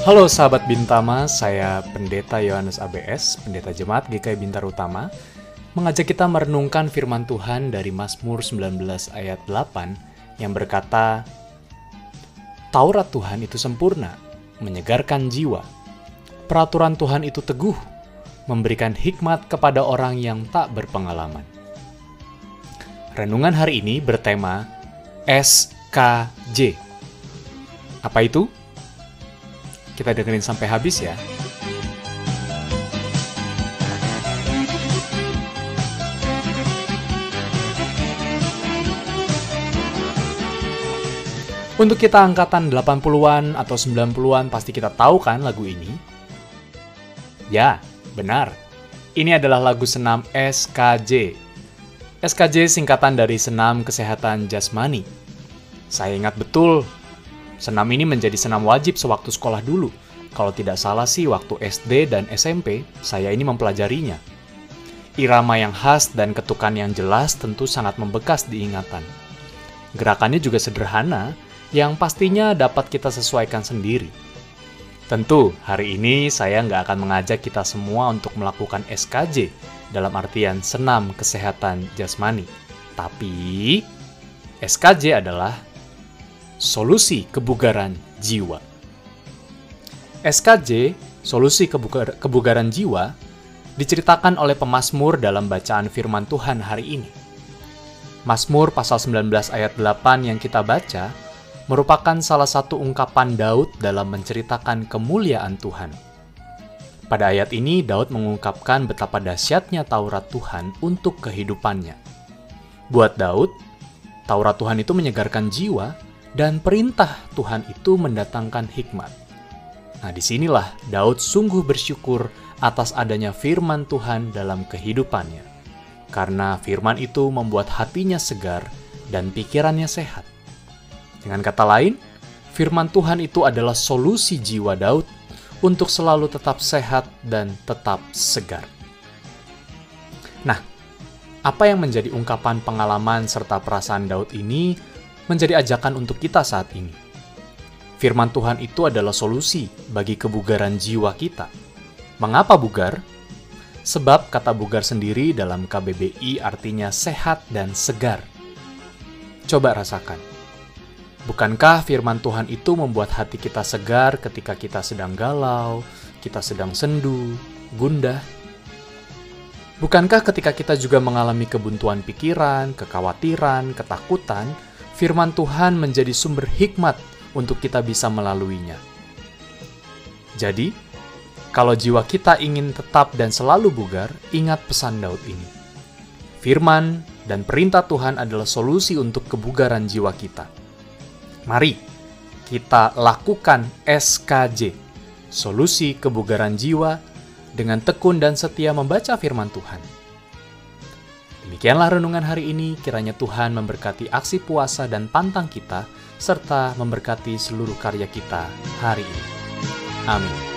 Halo sahabat Bintama, saya Pendeta Yohanes ABS, Pendeta Jemaat GKI Bintar Utama, mengajak kita merenungkan firman Tuhan dari Mazmur 19 ayat 8 yang berkata, Taurat Tuhan itu sempurna, menyegarkan jiwa. Peraturan Tuhan itu teguh, memberikan hikmat kepada orang yang tak berpengalaman. Renungan hari ini bertema SKJ. Apa itu? Kita dengerin sampai habis ya. Untuk kita angkatan 80-an atau 90-an pasti kita tahu kan lagu ini? Ya, benar. Ini adalah lagu senam SKJ. SKJ singkatan dari Senam Kesehatan Jasmani. Saya ingat betul, senam ini menjadi senam wajib sewaktu sekolah dulu. Kalau tidak salah sih waktu SD dan SMP, saya ini mempelajarinya. Irama yang khas dan ketukan yang jelas tentu sangat membekas di ingatan. Gerakannya juga sederhana, yang pastinya dapat kita sesuaikan sendiri. Tentu, hari ini saya nggak akan mengajak kita semua untuk melakukan SKJ dalam artian senam kesehatan jasmani. Tapi, SKJ adalah solusi kebugaran jiwa. SKJ, solusi kebugar kebugaran jiwa, diceritakan oleh pemazmur dalam bacaan firman Tuhan hari ini. Mazmur pasal 19 ayat 8 yang kita baca merupakan salah satu ungkapan Daud dalam menceritakan kemuliaan Tuhan. Pada ayat ini, Daud mengungkapkan betapa dahsyatnya Taurat Tuhan untuk kehidupannya. Buat Daud, Taurat Tuhan itu menyegarkan jiwa, dan perintah Tuhan itu mendatangkan hikmat. Nah, di sinilah Daud sungguh bersyukur atas adanya firman Tuhan dalam kehidupannya, karena firman itu membuat hatinya segar dan pikirannya sehat. Dengan kata lain, firman Tuhan itu adalah solusi jiwa Daud untuk selalu tetap sehat dan tetap segar. Nah, apa yang menjadi ungkapan pengalaman serta perasaan Daud ini menjadi ajakan untuk kita saat ini. Firman Tuhan itu adalah solusi bagi kebugaran jiwa kita. Mengapa bugar? Sebab kata bugar sendiri dalam KBBI artinya sehat dan segar. Coba rasakan Bukankah firman Tuhan itu membuat hati kita segar ketika kita sedang galau, kita sedang sendu, gundah? Bukankah ketika kita juga mengalami kebuntuan pikiran, kekhawatiran, ketakutan, firman Tuhan menjadi sumber hikmat untuk kita bisa melaluinya? Jadi, kalau jiwa kita ingin tetap dan selalu bugar, ingat pesan Daud ini. Firman dan perintah Tuhan adalah solusi untuk kebugaran jiwa kita. Mari kita lakukan SKJ, solusi kebugaran jiwa, dengan tekun dan setia membaca firman Tuhan. Demikianlah renungan hari ini, kiranya Tuhan memberkati aksi puasa dan pantang kita, serta memberkati seluruh karya kita hari ini. Amin.